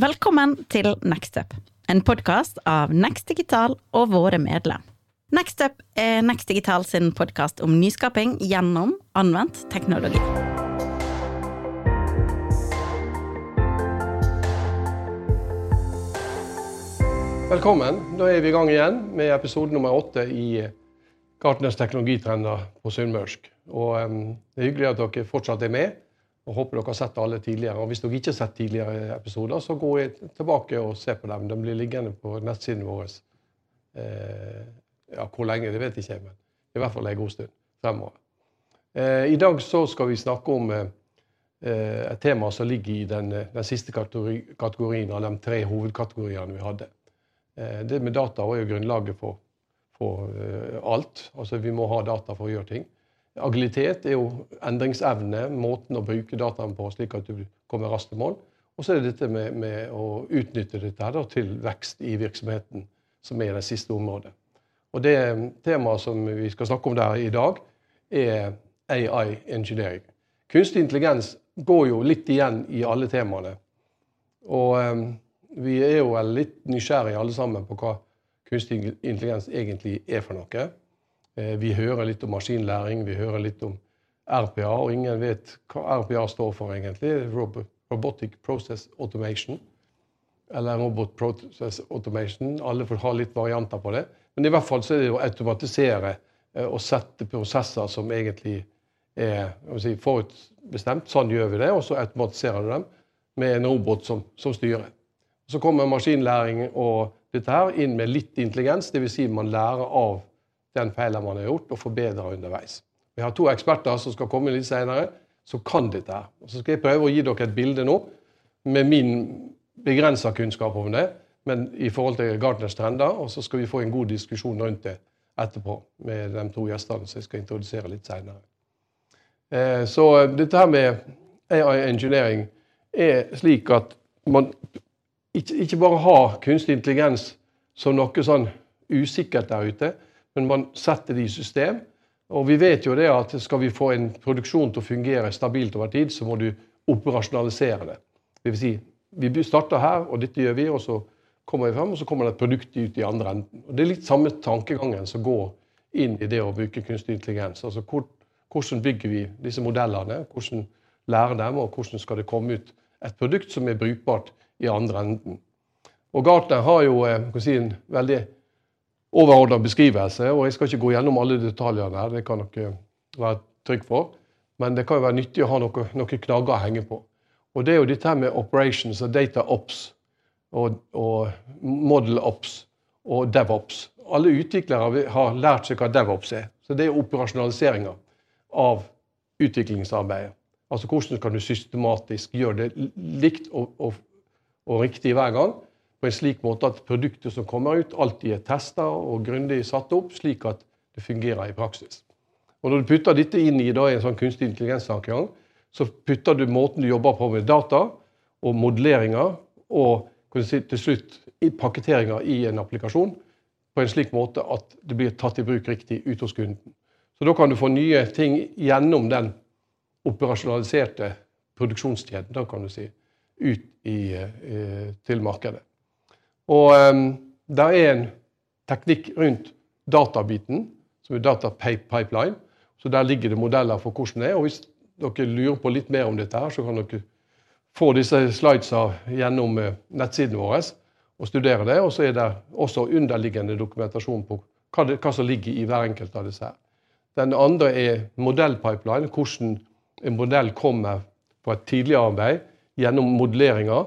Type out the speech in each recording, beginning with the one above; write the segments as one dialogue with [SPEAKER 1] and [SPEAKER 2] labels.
[SPEAKER 1] Velkommen til Nextup, en podkast av Next Digital og våre medlem. Nextup er Next Digital sin podkast om nyskaping gjennom anvendt teknologi.
[SPEAKER 2] Velkommen. Da er vi i gang igjen med episode nummer åtte i Gartners teknologitrender på sunnmørsk. Og um, Det er hyggelig at dere fortsatt er med, og håper dere har sett alle tidligere. Og Hvis dere ikke har sett tidligere episoder, så gå tilbake og se på dem. De blir liggende på nettsiden vår. Eh, ja, hvor lenge, det vet jeg ikke, men i hvert fall en god stund fremover. Eh, I dag så skal vi snakke om eh, et tema som ligger i den, den siste kategori, kategorien av de tre hovedkategoriene vi hadde. Eh, det med data var jo grunnlaget for, for uh, alt. Altså Vi må ha data for å gjøre ting. Agilitet er jo endringsevne, måten å bruke dataen på slik at du kommer raskt i mål. Og så er det dette med, med å utnytte dette da, til vekst i virksomheten, som er det siste området. Og det temaet som vi skal snakke om der i dag, er AI engineering. Kunstig intelligens går jo litt igjen i alle temaene. Og um, vi er jo litt nysgjerrige alle sammen på hva kunstig intelligens egentlig er for noe. Eh, vi hører litt om maskinlæring, vi hører litt om RPA, og ingen vet hva RPA står for egentlig. Robotic Process Automation. Eller Robot Process Automation. Alle får ha litt varianter på det. Men i hvert fall så er det å automatisere eh, og sette prosesser som egentlig er si, forutbestemt. Sånn gjør vi det, og så automatiserer du dem med en robot som, som styrer. Så kommer maskinlæring og dette her inn med litt intelligens, dvs. Si man lærer av den feilen man har gjort, og forbedre underveis. Vi har to eksperter som skal komme litt senere, som kan dette. her. Så skal jeg prøve å gi dere et bilde nå med min begrensa kunnskap om det, men i forhold til Gartners trender, og så skal vi få en god diskusjon rundt det etterpå med de to gjestene som jeg skal introdusere litt senere. Eh, så dette her med AI engineering er slik at man ikke bare har kunstig intelligens som noe sånn usikkert der ute, men man setter det i system. Og vi vet jo det at skal vi få en produksjon til å fungere stabilt over tid, så må du operasjonalisere det. Det vil si, vi starter her, og dette gjør vi, og så kommer vi frem, og så kommer det et produkt ut i andre enden. Og Det er litt samme tankegangen som går inn i det å bruke kunstig intelligens. Altså hvor, hvordan bygger vi disse modellene, hvordan lærer dem, og hvordan skal det komme ut et produkt som er brukbart i andre enden. Og Gartner har jo eh, si, en veldig overordna beskrivelse, og jeg skal ikke gå gjennom alle detaljene her, det kan dere være trygg for. Men det kan jo være nyttig å ha noen noe knagger å henge på. Og det er jo dette her med operations og data ops og, og model ops og devops. Alle utviklere har lært seg hva devops er. Så det er operasjonaliseringa av utviklingsarbeidet. Altså hvordan kan du systematisk gjøre det likt og, og og riktig hver gang. På en slik måte at produktet som kommer ut, alltid er testa og grundig satt opp, slik at det fungerer i praksis. Og Når du putter dette inn i da, en sånn kunstig intelligenstankegang, så putter du måten du jobber på med data og modelleringer og til slutt pakketeringer i en applikasjon på en slik måte at det blir tatt i bruk riktig ut hos kunden. Så Da kan du få nye ting gjennom den operasjonaliserte produksjonskjeden. kan du si ut i, eh, til markedet. Og um, det er en teknikk rundt databiten, som er data pipeline. Så der ligger det modeller for hvordan det er. Og hvis dere lurer på litt mer om dette, her, så kan dere få disse slidesa gjennom eh, nettsiden vår og studere det. Og så er det også underliggende dokumentasjon på hva, det, hva som ligger i hver enkelt av disse. her. Den andre er modellpipeline, hvordan en modell kommer på et tidligere arbeid gjennom modelleringer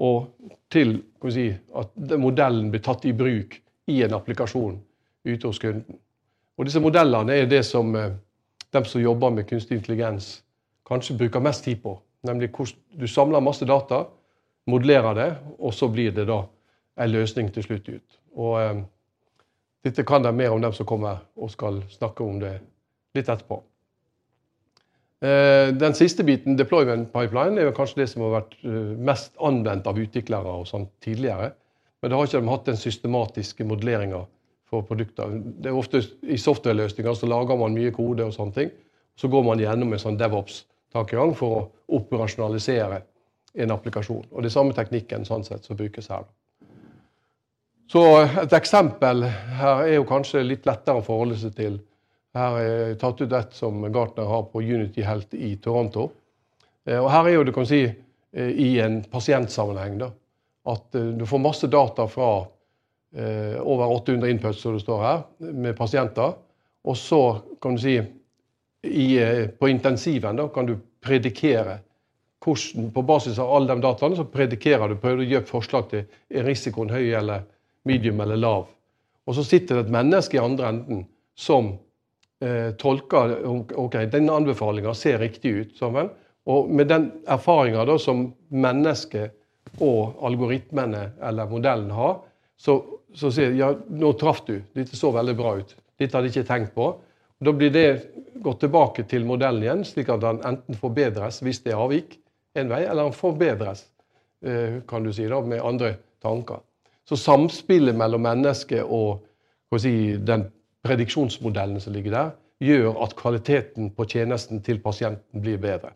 [SPEAKER 2] og til si, at modellen blir tatt i bruk i en applikasjon ute hos kunden. Og Disse modellene er det som eh, de som jobber med kunstig intelligens, kanskje bruker mest tid på. Nemlig hvordan du samler masse data, modellerer det, og så blir det da en løsning til slutt ut. Og eh, Dette kan de mer om dem som kommer og skal snakke om det litt etterpå. Eh, den siste biten, deployment pipeline, er kanskje det som har vært eh, mest anvendt av utviklere og sånn tidligere. Men da har ikke de hatt den systematiske modelleringa for produkter. Det er ofte I software-løsninger så lager man mye kode, og sånne ting. Så går man gjennom en sånn DevOps-tankegang for å operasjonalisere en applikasjon. Og det er samme teknikken sånn sett som brukes her. Så Et eksempel her er jo kanskje litt lettere å forholde seg til. Her er tatt ut et som Gartner har på Unity Health i Toronto. Og Her er jo du kan si i en pasientsammenheng da, at du får masse data fra over 800 inputs som det står her, med pasienter. Og så kan du si i, på intensiven da, kan du predikere hvordan, På basis av alle de dataene så predikerer du, prøver du å gi forslag til er risikoen høy eller medium eller lav. Og så sitter det et menneske i andre enden som eh, tolker ok, den anbefalinga ser riktig ut. Sammen. Og med den erfaringa som mennesket og algoritmene eller modellen har, så, så sier ja, nå traff du, dette så veldig bra ut. Dette hadde jeg ikke tenkt på. Og Da blir det gått tilbake til modellen igjen, slik at den enten forbedres hvis det er avvik en vei, eller den forbedres eh, kan du si da, med andre tanker. Så samspillet mellom mennesket og si, den prediksjonsmodellen som ligger der, gjør at kvaliteten på tjenesten til pasienten blir bedre.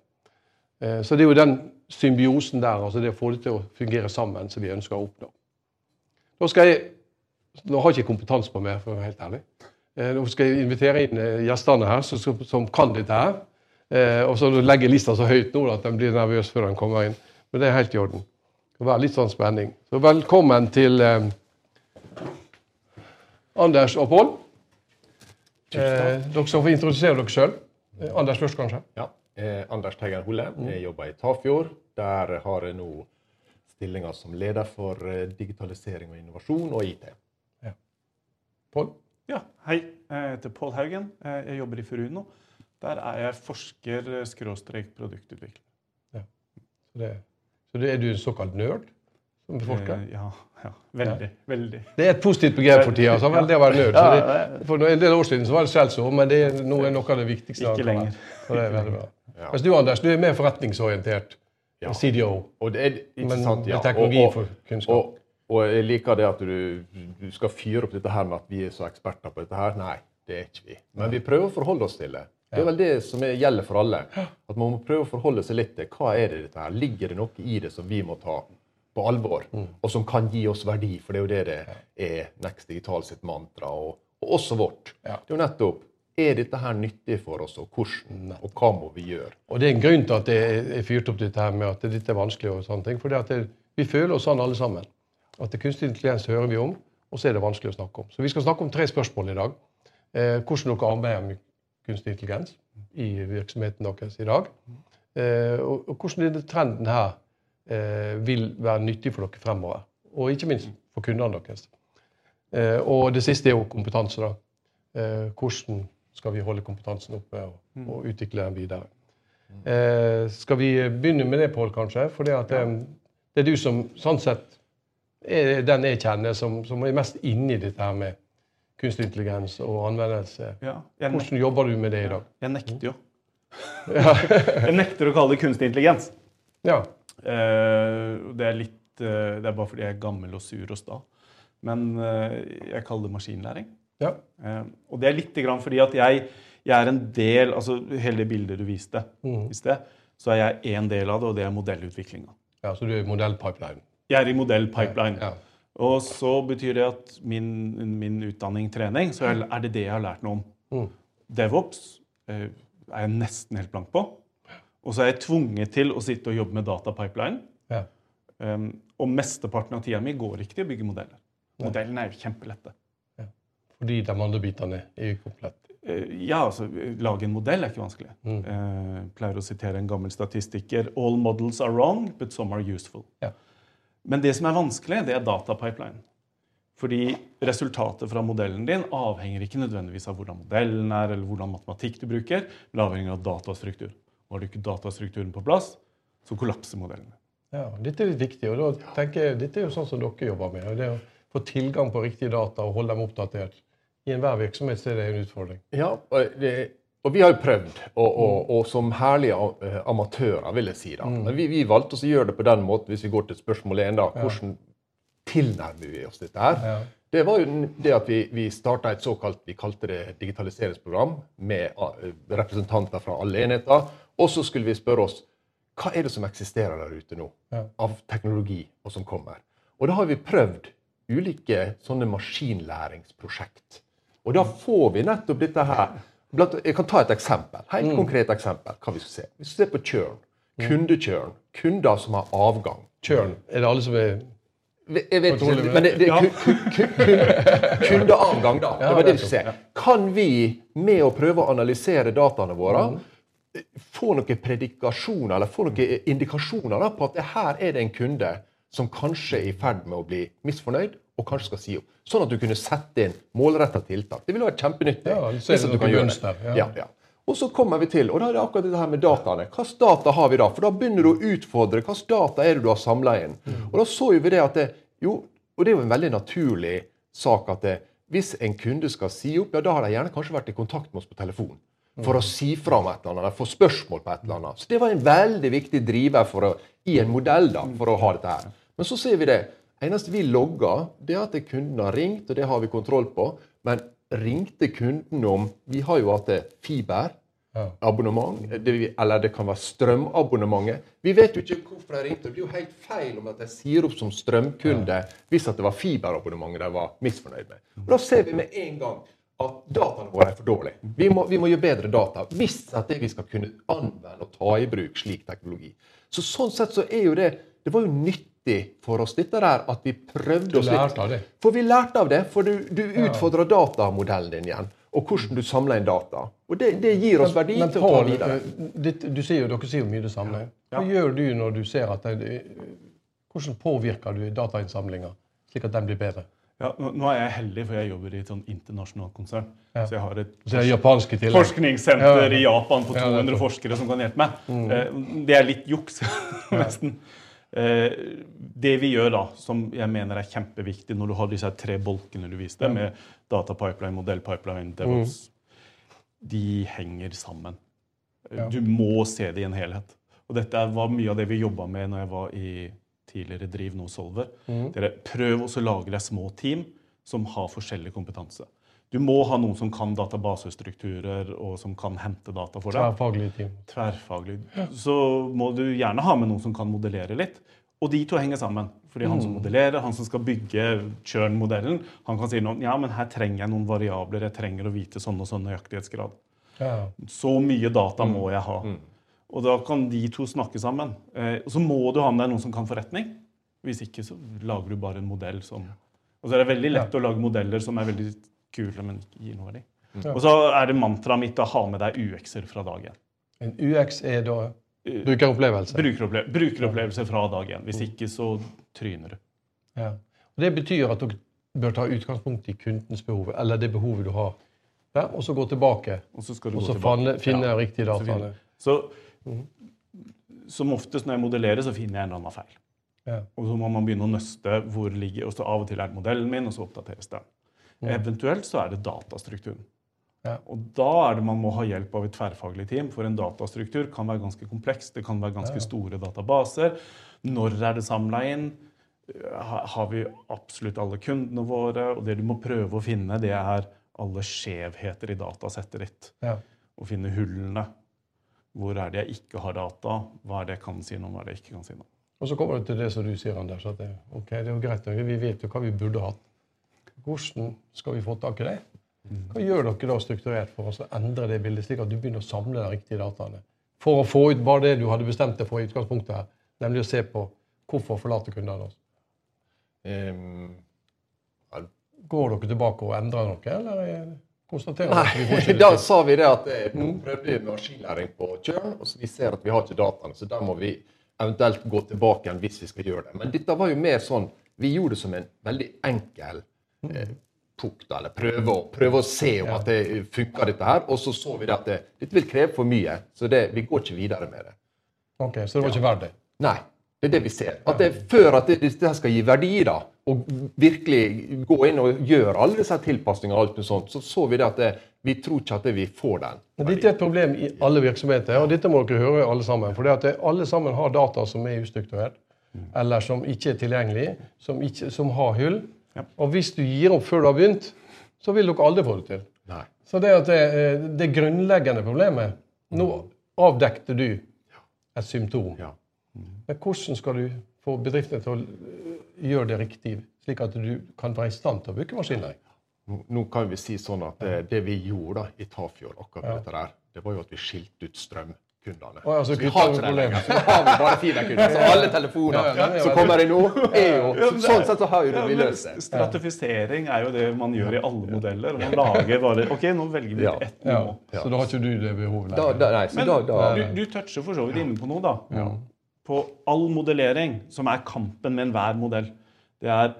[SPEAKER 2] Eh, så det er jo den symbiosen der, altså det å få det til å fungere sammen, som vi ønsker å oppnå. Nå skal jeg Nå har jeg ikke kompetanse på mer, for å være helt ærlig. Eh, nå skal jeg invitere inn eh, gjestene her som, som kan dette her. Og så legger lista så høyt nå at de blir nervøs før de kommer inn. Men det er helt i orden. Det være litt sånn spenning. Så velkommen til Anders og Pål. Eh, dere skal få introdusere dere sjøl. Eh, Anders først, kanskje.
[SPEAKER 3] Ja. Anders Teigen Holle. Jeg jobber i Tafjord. Der har jeg nå stillinga som leder for digitalisering og innovasjon og IT.
[SPEAKER 2] Ja. Pål?
[SPEAKER 4] Ja, hei. Jeg heter Pål Haugen. Jeg jobber i Furuno. Der er jeg forsker-produktutvikler.
[SPEAKER 2] Ja. Så, det, så det er du en såkalt nerd som forsker?
[SPEAKER 4] Eh, ja, ja. Veldig. Ja. veldig.
[SPEAKER 2] Det er et positivt begrep for tida. Så vel, det å være nerd. Det, for en del år siden så var det skjellsord, men det er, nå er noe av det viktigste.
[SPEAKER 4] Ikke lenger.
[SPEAKER 2] Og det er veldig bra. Ja. Mens du, Anders, du er mer forretningsorientert. Ja. CDO.
[SPEAKER 3] Og det er, ikke sant,
[SPEAKER 2] ja. Teknologi og, og, for kunnskap.
[SPEAKER 3] Og, og, jeg liker det at du, du, skal fyre opp dette her med at vi er så eksperter på dette her. Nei, det er ikke vi. Men vi prøver å forholde oss til det. Det er vel det som gjelder for alle. At Man må prøve å forholde seg litt til hva er det dette her. Ligger det noe i det som vi må ta på alvor, mm. og som kan gi oss verdi? For det er jo det det er Next Digital sitt mantra, og, og også vårt. Det er jo nettopp er dette her nyttig for oss, og hvordan, og hva må vi gjøre?
[SPEAKER 2] Og Det er en grunn til at jeg er fyrt opp dette her med at dette er vanskelig. og sånne ting, for Vi føler oss sånn alle sammen. At det kunstig intelligens hører vi om, og så er det vanskelig å snakke om. Så Vi skal snakke om tre spørsmål i dag. Eh, hvordan dere arbeider med kunstig intelligens i virksomheten deres i dag. Eh, og, og hvordan denne trenden her vil være nyttig for dere fremover. Og ikke minst for kundene deres. Eh, og det siste er jo kompetanse. da. Eh, hvordan skal vi holde kompetansen oppe og, mm. og utvikle den videre. Eh, skal vi begynne med det, Pål, kanskje? For det, eh, det er du som sånn sett er den jeg kjenner som, som er mest inni dette her med kunstig intelligens og anvendelse. Ja, Hvordan jobber du med det i dag?
[SPEAKER 4] Jeg nekter jo. jeg nekter å kalle det kunstig intelligens.
[SPEAKER 2] Ja.
[SPEAKER 4] Uh, det er litt uh, Det er bare fordi jeg er gammel og sur og sta. Men uh, jeg kaller det maskinlæring.
[SPEAKER 2] Ja.
[SPEAKER 4] og det er litt grann fordi at jeg, jeg, er en del altså Hele det bildet du viste mm. i sted, så er jeg én del av det, og det er modellutviklinga.
[SPEAKER 2] Ja, Så du er i modellpipeline?
[SPEAKER 4] Jeg er i modellpipeline. Ja, ja. Og så betyr det at min, min utdanning, trening, så er det det jeg har lært noe om. Mm. DevOps eh, er jeg nesten helt blank på. Og så er jeg tvunget til å sitte og jobbe med datapipeline. Ja. Um, og mesteparten av tida mi går ikke til å bygge modeller. Modellene er jo kjempelette. Ja.
[SPEAKER 2] Fordi de andre bitene er ukomplett?
[SPEAKER 4] Uh, ja, altså lage en modell er ikke vanskelig. Mm. Uh, pleier å sitere en gammel statistiker. All models are wrong, but some are useful. Ja. Men det som er vanskelig, det er datapipeline. Fordi resultatet fra modellen din avhenger ikke nødvendigvis av hvordan modellen er, eller hvordan matematikk du bruker, men avhenger av datastruktur. Har du ikke datastrukturen på plass, så kollapser modellene.
[SPEAKER 2] Ja, Dette er litt viktig. og da tenker jeg, Dette er jo sånn som dere jobber med. det å Få tilgang på riktige data og holde dem oppdatert. I enhver virksomhet så er det en utfordring.
[SPEAKER 3] Ja, det, og vi har jo prøvd, og, og, og, som herlige eh, amatører, vil jeg si. da. Mm. Men vi, vi, valgte å gjøre det på den måten, hvis vi går til spørsmål én, da. Hvordan tilnærmer vi oss dette her? Ja. Det var jo det at vi, vi starta et såkalt vi kalte det digitaliseringsprogram med eh, representanter fra alle enheter. Og så skulle vi spørre oss hva er det som eksisterer der ute nå
[SPEAKER 2] Ja.
[SPEAKER 3] av teknologi og som kommer. Og da har vi prøvd ulike sånne maskinlæringsprosjekt. Og da får vi nettopp dette her. Blant, jeg kan ta et eksempel. Helt
[SPEAKER 2] Mm.
[SPEAKER 3] konkret eksempel. hva Vi skal se. Vi skal se på churn. Kundekjørn. Kunder som har avgang.
[SPEAKER 2] Churn. Er det alle som er
[SPEAKER 3] Jeg vet ikke, men det, det
[SPEAKER 4] Ja.
[SPEAKER 3] ku- ku- ku- kundeavgang, da. Det var det vi skulle se. Kan vi, med å prøve å analysere dataene våre, få noen predikasjoner eller få noen indikasjoner da, på at det her er det en kunde som kanskje er i ferd med å bli misfornøyd, og kanskje skal si opp. Sånn at du kunne sette inn målretta tiltak. Det ville vært kjempenyttig.
[SPEAKER 2] Ja, det ser
[SPEAKER 3] at du kan gjøre det.
[SPEAKER 2] ja.
[SPEAKER 3] Ja, ja. Og så kommer vi til, og da er det akkurat dette her med dataene. Hvilke data har vi da? For da begynner du å utfordre. Hvilke data er det du har samla inn?
[SPEAKER 2] Mm.
[SPEAKER 3] Og da så vi det at det, jo, og det er jo en veldig naturlig sak at det, hvis en kunde skal si opp, ja, da har de gjerne kanskje vært i kontakt med oss på telefon. For å si fra om et eller annet, få spørsmål på et eller annet. Så det var en veldig viktig driver å, i en modell da, for å ha dette her. Men så ser vi det. eneste vi logger, det er at kunden har ringt, og det har vi kontroll på. Men ringte kunden om Vi har jo hatt fiber.
[SPEAKER 2] Ja.
[SPEAKER 3] Abonnement, det, vi- eller det kan være strømabonnementet. Vi vet jo ikke hvorfor de ringte. Det blir jo helt feil om at de sier opp som strømkunde hvis at det var fiberabonnementet de var misfornøyd med. Og Da ser vi med en gang at dataene våre er for dårlige. Vi må, vi må gjøre bedre data hvis det vi skal kunne anvende og ta i bruk slik teknologi. Så Sånn sett så er jo det Det var jo nyttig for oss dette der at vi prøvde oss litt.
[SPEAKER 2] av det.
[SPEAKER 3] For vi lærte av det. For du, du utfordrer datamodellen din igjen. Og hvordan du samler inn data. Og det, det gir oss verdi
[SPEAKER 2] Men
[SPEAKER 3] til å ta videre.
[SPEAKER 2] eh, ditt- du sier jo, dere sier jo mye det samme. Hva gjør du når du ser at det, Hvordan påvirker du datainnsamlinga slik at den blir bedre?
[SPEAKER 4] Ja, nå er jeg heldig, for jeg jobber i et sånn internasjonalt konsern.
[SPEAKER 2] Ja.
[SPEAKER 4] Så jeg har et
[SPEAKER 2] tillegg.
[SPEAKER 4] forskningssenter
[SPEAKER 2] Ja.
[SPEAKER 4] i Japan på 200
[SPEAKER 2] nettopp.
[SPEAKER 4] forskere som kan hjelpe meg. Mm. Det er litt juks, nesten. Eh, Det vi gjør da, som jeg mener er kjempeviktig når du har disse tre bolkene du viste, med datapipeline, modellpipeline, DevOps, de henger sammen. Du må se det i en helhet. Og dette var mye av det vi jobba med når jeg var i tidligere Driv nå Solver. Dere Prøv også å lage deg små team som har forskjellig kompetanse. Du må ha noen som kan databasestrukturer og som kan hente data for deg.
[SPEAKER 2] Tverrfaglig team.
[SPEAKER 4] Tverrfaglig. Så må du gjerne ha med noen som kan modellere litt. Og de to henger sammen. Fordi han som modellerer, han som skal bygge churn-modellen, han kan si noe, ja, men her trenger jeg noen variabler, jeg trenger å vite sånn og sånn nøyaktighetsgrad.
[SPEAKER 2] Ja.
[SPEAKER 4] Så mye data må jeg ha. Og da kan de to snakke sammen. Eh, og så må du ha med deg noen som kan forretning. Hvis ikke så lager du bare en modell som Og så er det veldig lett å lage modeller som er veldig kule, men ikke gir noe verdi. Og så er det mantraet mitt å ha med deg UX-er fra dag én.
[SPEAKER 2] En UX er da brukeropplevelse.
[SPEAKER 4] Brukeropple brukeropplevelse fra dag én. Hvis ikke så tryner du.
[SPEAKER 2] Ja. Og det betyr at dere bør ta utgangspunkt i kundens behov, eller det behovet du har. Ja, og så gå tilbake
[SPEAKER 4] Og så
[SPEAKER 2] og så
[SPEAKER 4] tilbake.
[SPEAKER 2] finne, finne
[SPEAKER 4] Ja.
[SPEAKER 2] riktige dataene.
[SPEAKER 4] Så som oftest når jeg modellerer, så finner jeg en eller annen feil.
[SPEAKER 2] Ja.
[SPEAKER 4] Og så må man begynne å nøste hvor ligger, og så av og til er det modellen min, og så oppdateres den. Eventuelt så er det datastrukturen.
[SPEAKER 2] Ja.
[SPEAKER 4] Og da er det man må ha hjelp av et tverrfaglig team, for en datastruktur kan være ganske kompleks. Det kan være ganske store databaser. Når er det samla inn? Har vi absolutt alle kundene våre? Og det du må prøve å finne, det er alle skjevheter i datasettet ditt.
[SPEAKER 2] Ja.
[SPEAKER 4] Og finne hullene. Hvor er det jeg ikke har data? Hva er det jeg kan si noe om? Hva er det jeg ikke kan si noe om?
[SPEAKER 2] Og så kommer det til det som du sier, Anders. at det, okay, det er jo greit, vi vet jo hva vi burde hatt. Hvordan skal vi få tak i det? Hva gjør dere da strukturert for å endre det bildet, slik at du begynner å samle de riktige dataene? For å få ut bare det du hadde bestemt deg for i utgangspunktet her, nemlig å se på hvorfor forlater kundene oss.
[SPEAKER 3] Ehm,
[SPEAKER 2] Går dere tilbake og endrer noe, eller er- konstaterer Nei, vi får ikke
[SPEAKER 3] da sa vi det at eh, nå prøvde vi maskinlæring på Tjørn, og så vi ser at vi har ikke dataene, så da må vi eventuelt gå tilbake igjen hvis vi skal gjøre det. Men dette var jo mer sånn Vi gjorde det som en veldig enkel eh, pukk, da, eller prøve å, prøve å se om at det funka, dette her. Og så så vi det at det, dette vil kreve for mye, så det, vi går ikke videre med det.
[SPEAKER 2] Ok, Så det var ikke verdt det?
[SPEAKER 3] Nei. Det er det vi ser. At det, før at det, dette skal gi verdi, da, og virkelig gå inn og gjøre alle disse tilpasningene, og alt med sånt, så så vi det at det, vi tror ikke at det, vi får den.
[SPEAKER 2] Men Dette er et problem i alle virksomheter, og dette må dere høre alle sammen. For alle sammen har data som er ustrukturert, eller som ikke er tilgjengelig, som, ikke, som har hull. Og hvis du gir opp før du har begynt, så vil dere aldri få det til.
[SPEAKER 3] Nei.
[SPEAKER 2] Så det, at det, eh, det grunnleggende problemet Nå avdekte du et symptom.
[SPEAKER 3] Ja.
[SPEAKER 2] Men hvordan skal du få bedriftene til å øh, gjøre det riktig, slik at du kan være i stand til å bruke maskinlæring?
[SPEAKER 3] Nå, nå kan vi si sånn at det, det vi gjorde da, i Tafjord, akkurat
[SPEAKER 2] Ja.
[SPEAKER 3] dette der, det var jo at vi skilte ut strømkundene.
[SPEAKER 2] Oh, ja,
[SPEAKER 3] Så vi har ikke det lenger. Så har vi bare fiberkunder. Så alle telefoner
[SPEAKER 2] Ja, ja, ja,
[SPEAKER 3] som kommer inn nå, er jo så, Sånn sett så har jo
[SPEAKER 4] Ja,
[SPEAKER 3] vi løst det.
[SPEAKER 4] Stratifisering er jo det man gjør i alle modeller. Man lager bare Ok, nå velger vi
[SPEAKER 3] Ja.
[SPEAKER 4] ett
[SPEAKER 2] Ja.
[SPEAKER 4] nivå.
[SPEAKER 2] Så da har ikke du det behovet lenger?
[SPEAKER 3] da, nei, så
[SPEAKER 4] Men
[SPEAKER 3] da, da,
[SPEAKER 4] du, du toucher for så vidt inne på noe, da. På all modellering, som er kampen med enhver modell. Det er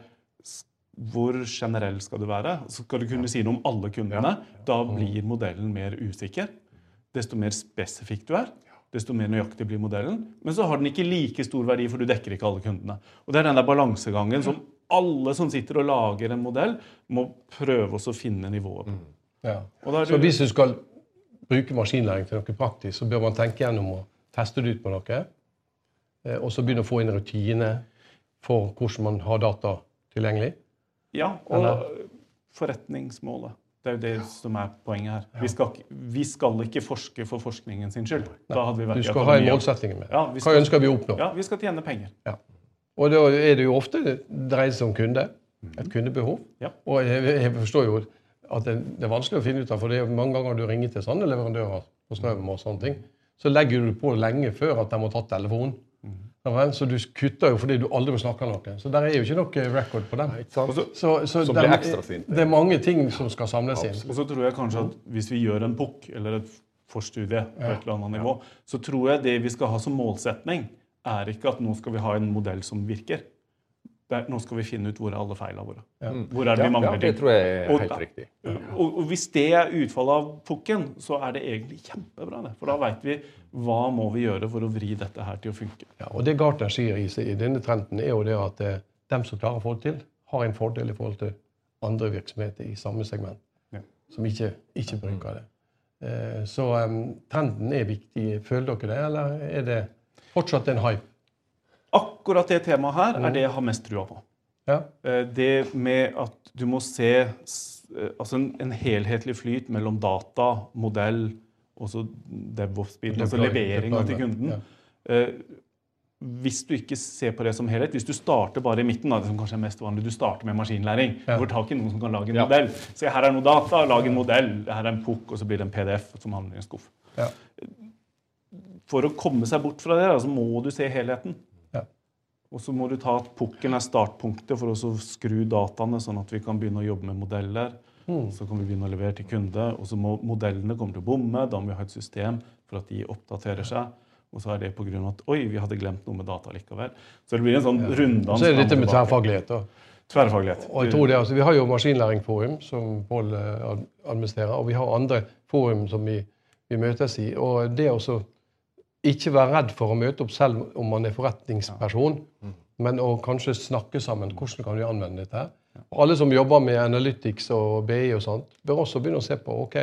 [SPEAKER 4] hvor generell skal du være? Skal du kunne si noe om alle kundene. Da blir modellen mer usikker. Desto mer spesifikk du er, desto mer nøyaktig blir modellen. Men så har den ikke like stor verdi, for du dekker ikke alle kundene. Og Det er den der balansegangen som alle som sitter og lager en modell, må prøve å finne nivået på.
[SPEAKER 2] Ja.
[SPEAKER 4] Da er
[SPEAKER 2] Så hvis du skal bruke maskinlæring til noe praktisk, så bør man tenke gjennom å teste det ut på noe. Eh, Og så begynne å få inn rutiner for hvordan man har data tilgjengelig.
[SPEAKER 4] Ja, og forretningsmålet. Det er jo det som er poenget her. Vi skal, vi skal ikke forske for forskningen sin skyld. Da hadde vi vært
[SPEAKER 2] Du skal ha en målsetting med.
[SPEAKER 4] Ja, skal,
[SPEAKER 2] Hva ønsker vi å oppnå?
[SPEAKER 4] Ja, vi skal tjene penger.
[SPEAKER 2] Og da er det jo ofte det dreier seg om kunde. Et kundebehov.
[SPEAKER 4] Ja.
[SPEAKER 2] Og jeg, jeg forstår jo at det, det er vanskelig å finne ut av, for det er mange ganger du ringer til sånne leverandører på strøm og sånne ting, så legger du på lenge før at de har tatt telefonen. Ja vel, Så du kutter jo fordi du aldri vil snakke med noen. Så der er jo ikke noe record på dem.
[SPEAKER 3] Så.
[SPEAKER 2] Så, så
[SPEAKER 3] det,
[SPEAKER 2] dem-
[SPEAKER 3] blir ekstra sinte.
[SPEAKER 2] det er mange ting som skal samles inn.
[SPEAKER 4] Og så tror jeg kanskje at hvis vi gjør en PUC eller et forstudie på et eller annet nivå, så tror jeg det vi skal ha som målsetning, er ikke at nå skal vi ha en modell som virker. Det er, nå skal vi finne ut hvor er alle feilene våre. Hvor er det
[SPEAKER 3] Ja,
[SPEAKER 4] vi mangler
[SPEAKER 3] ja, det tror jeg er
[SPEAKER 4] Og-
[SPEAKER 3] helt riktig.
[SPEAKER 4] Og, og hvis det er utfallet av pukken, så er det egentlig kjempebra. det. For da veit vi hva må vi gjøre for å vri dette her til å funke.
[SPEAKER 2] Ja, og det Gartner sier i, i denne trenden, er jo det at eh, dem som klarer å få det til, har en fordel i forhold til andre virksomheter i samme segment
[SPEAKER 4] Ja.
[SPEAKER 2] som ikke, ikke bruker det. Eh, så um, trenden er viktig. Føler dere det, eller er det fortsatt en hype?
[SPEAKER 4] Akkurat det temaet her er det jeg har mest trua på.
[SPEAKER 2] Ja,
[SPEAKER 4] Eh, Det med at du må se eh, altså en, en helhetlig flyt mellom data, modell og så DevOps-biten, altså leveringa til kunden. Eh, Hvis du ikke ser på det som helhet, hvis du starter bare i midten, da, det som kanskje er mest vanlig, du starter med maskinlæring,
[SPEAKER 2] Ja.
[SPEAKER 4] du får tak i noen som kan lage en modell. Se, her er noe data, lag en modell. Her er en PUK, og så blir det en PDF som handler i en skuff.
[SPEAKER 2] Ja.
[SPEAKER 4] For å komme seg bort fra det, så må du se helheten.
[SPEAKER 2] Ja.
[SPEAKER 4] Og så må du ta at pukken er startpunktet for å skru dataene, sånn at vi kan begynne å jobbe med modeller.
[SPEAKER 2] Mm.
[SPEAKER 4] Så kan vi begynne å levere til kunde. Og så må modellene komme til å bomme. Da må vi ha et system for at de oppdaterer seg. Og så er det pga. at oi, vi hadde glemt noe med data likevel. Så det blir en sånn runddans.
[SPEAKER 2] Så er det
[SPEAKER 4] litt
[SPEAKER 2] dette med tverrfaglighet. da.
[SPEAKER 4] Tverrfaglighet.
[SPEAKER 2] Og jeg tror det, altså, Vi har jo Maskinlæringsforum, som Pål eh, administrerer, og vi har andre forum som vi, vi møtes i. Og det å så ikke være redd for å møte opp selv om man er forretningsperson, men å kanskje snakke sammen. Hvordan kan vi anvende dette? Og alle som jobber med Analytics og BI og sånt, bør også begynne å se på ok,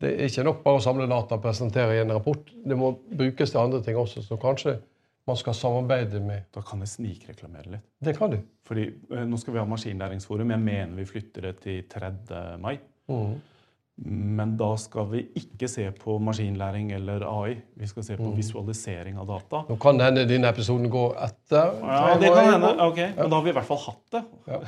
[SPEAKER 2] det er ikke nok bare å samle data og presentere i en rapport. Det må brukes til andre ting også, så kanskje man skal samarbeide med
[SPEAKER 4] Da kan jeg snikreklamere litt.
[SPEAKER 2] Det kan du.
[SPEAKER 4] Fordi eh, Nå skal vi ha maskinlæringsforum. Jeg mener vi flytter det til 3. mai.
[SPEAKER 2] Mhm.
[SPEAKER 4] Men da skal vi ikke se på maskinlæring eller AI. Vi skal se på visualisering av data.
[SPEAKER 2] Nå kan det hende denne episoden går etter.
[SPEAKER 4] Ja, det kan hende. Ok, Men da har vi i hvert fall hatt det. Ja.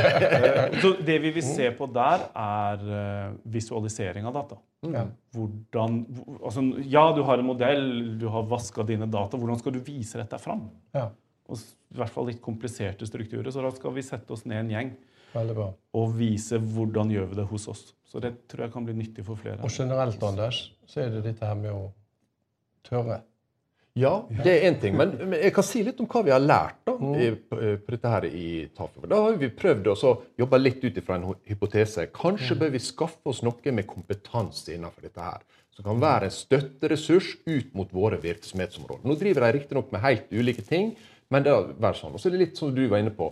[SPEAKER 4] Så det vi vil se på der, er eh, visualisering av data.
[SPEAKER 2] Ja.
[SPEAKER 4] Hvordan, altså, ja, du har en modell, du har vaska dine data. Hvordan skal du vise dette fram?
[SPEAKER 2] Ja,
[SPEAKER 4] Og I hvert fall litt kompliserte strukturer. Så da skal vi sette oss ned en gjeng. Og vise hvordan gjør vi det hos oss. Så det tror jeg kan bli nyttig for flere.
[SPEAKER 2] Og generelt, Anders, så er det dette her med å tørre.
[SPEAKER 3] Ja, det er én ting. Men, men jeg kan si litt om hva vi har lært da, i, på, på dette her i Tafjord. Da har vi prøvd å jobbe litt ut ifra en hypotese. Kanskje bør vi skaffe oss noe med kompetanse innenfor dette her. Som kan være en støtteressurs ut mot våre virksomhetsområder. Nå driver de riktignok med helt ulike ting, men det er sånn. Og så er det litt som du var inne på.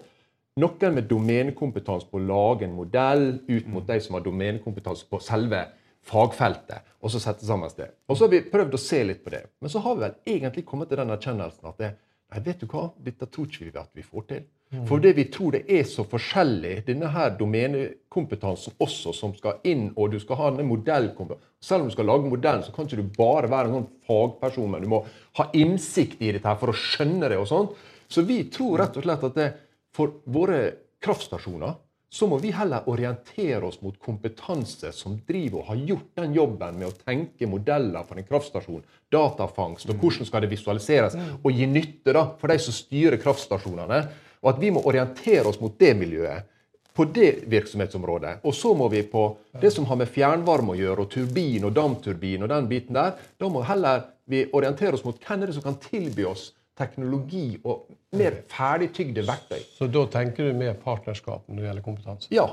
[SPEAKER 3] Noen med domenekompetanse på å lage en modell ut mot de som har domenekompetanse på selve fagfeltet, og så sette sammen det. Og så har vi prøvd å se litt på det. Men så har vi vel egentlig kommet til den erkjennelsen at det, nei, vet du hva, dette tror ikke vi at vi får til. For det vi tror det er så forskjellig, denne her domenekompetansen også, som skal inn, og du skal ha denne modellkompetansen. Selv om du skal lage modellen, så kan ikke du bare være en sånn fagperson, men du må ha innsikt i dette her for å skjønne det. og sånt. Så vi tror rett og slett at det, for våre kraftstasjoner så må vi heller orientere oss mot kompetanse som driver og har gjort den jobben med å tenke modeller for en kraftstasjon, datafangst, og hvordan skal det visualiseres, og gi nytte da, for de som styrer kraftstasjonene. Og at vi må orientere oss mot det miljøet, på det virksomhetsområdet. Og så må vi på det som har med fjernvarme å gjøre, og turbin og damturbin og den biten der, da må heller vi orientere oss mot hvem er det som kan tilby oss teknologi og mer ferdigtygde verktøy.
[SPEAKER 2] Så da tenker du mer partnerskap når det gjelder kompetanse?
[SPEAKER 3] Ja.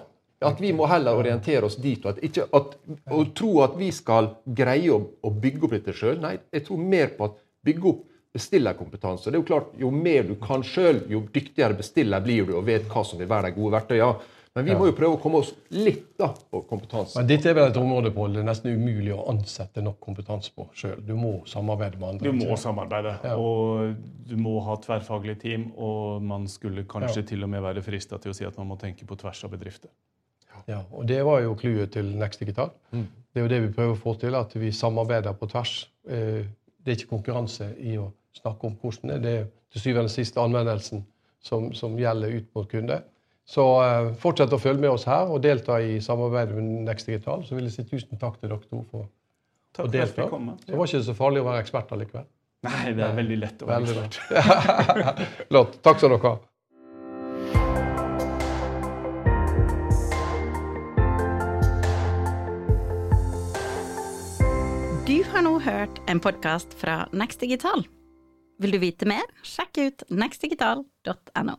[SPEAKER 3] At vi må heller orientere oss dit. Og, ikke, at, Å tro at vi skal greie å, å bygge opp dette sjøl. Nei, jeg tror mer på at bygge opp bestillerkompetanse. Det er jo klart, Jo mer du kan sjøl, jo dyktigere bestiller blir du og vet hva som vil være de gode verktøyene. Men vi må jo prøve å komme oss litt da på kompetanse.
[SPEAKER 2] Men dette er vel et område på det er nesten umulig å ansette nok kompetanse på sjøl. Du må samarbeide med andre.
[SPEAKER 4] Du må samarbeide, ja. og du må ha tverrfaglige team. Og man skulle kanskje ja. til og med være frista til å si at man må tenke på tvers av bedrifter.
[SPEAKER 2] Ja, og Det var jo clouet til Next Digital. Mm. Det er jo det vi prøver å få til, at vi samarbeider på tvers. Eh, det er ikke konkurranse i å snakke om hvordan det er. Det er til syvende og sist anvendelsen som, som gjelder ut mot kunde. Så uh, fortsett å følge med oss her og delta i samarbeidet med Next Digital. Så vil jeg si tusen takk til dere to for
[SPEAKER 4] takk å delta. For
[SPEAKER 2] det var ikke så farlig å være ekspert allikevel.
[SPEAKER 4] Nei, det er veldig lett å være ekspert.
[SPEAKER 2] Flott. Takk skal dere ha.
[SPEAKER 1] Du har nå hørt en podkast fra Next Digital. Vil du vite mer, sjekk ut nextdigital.no.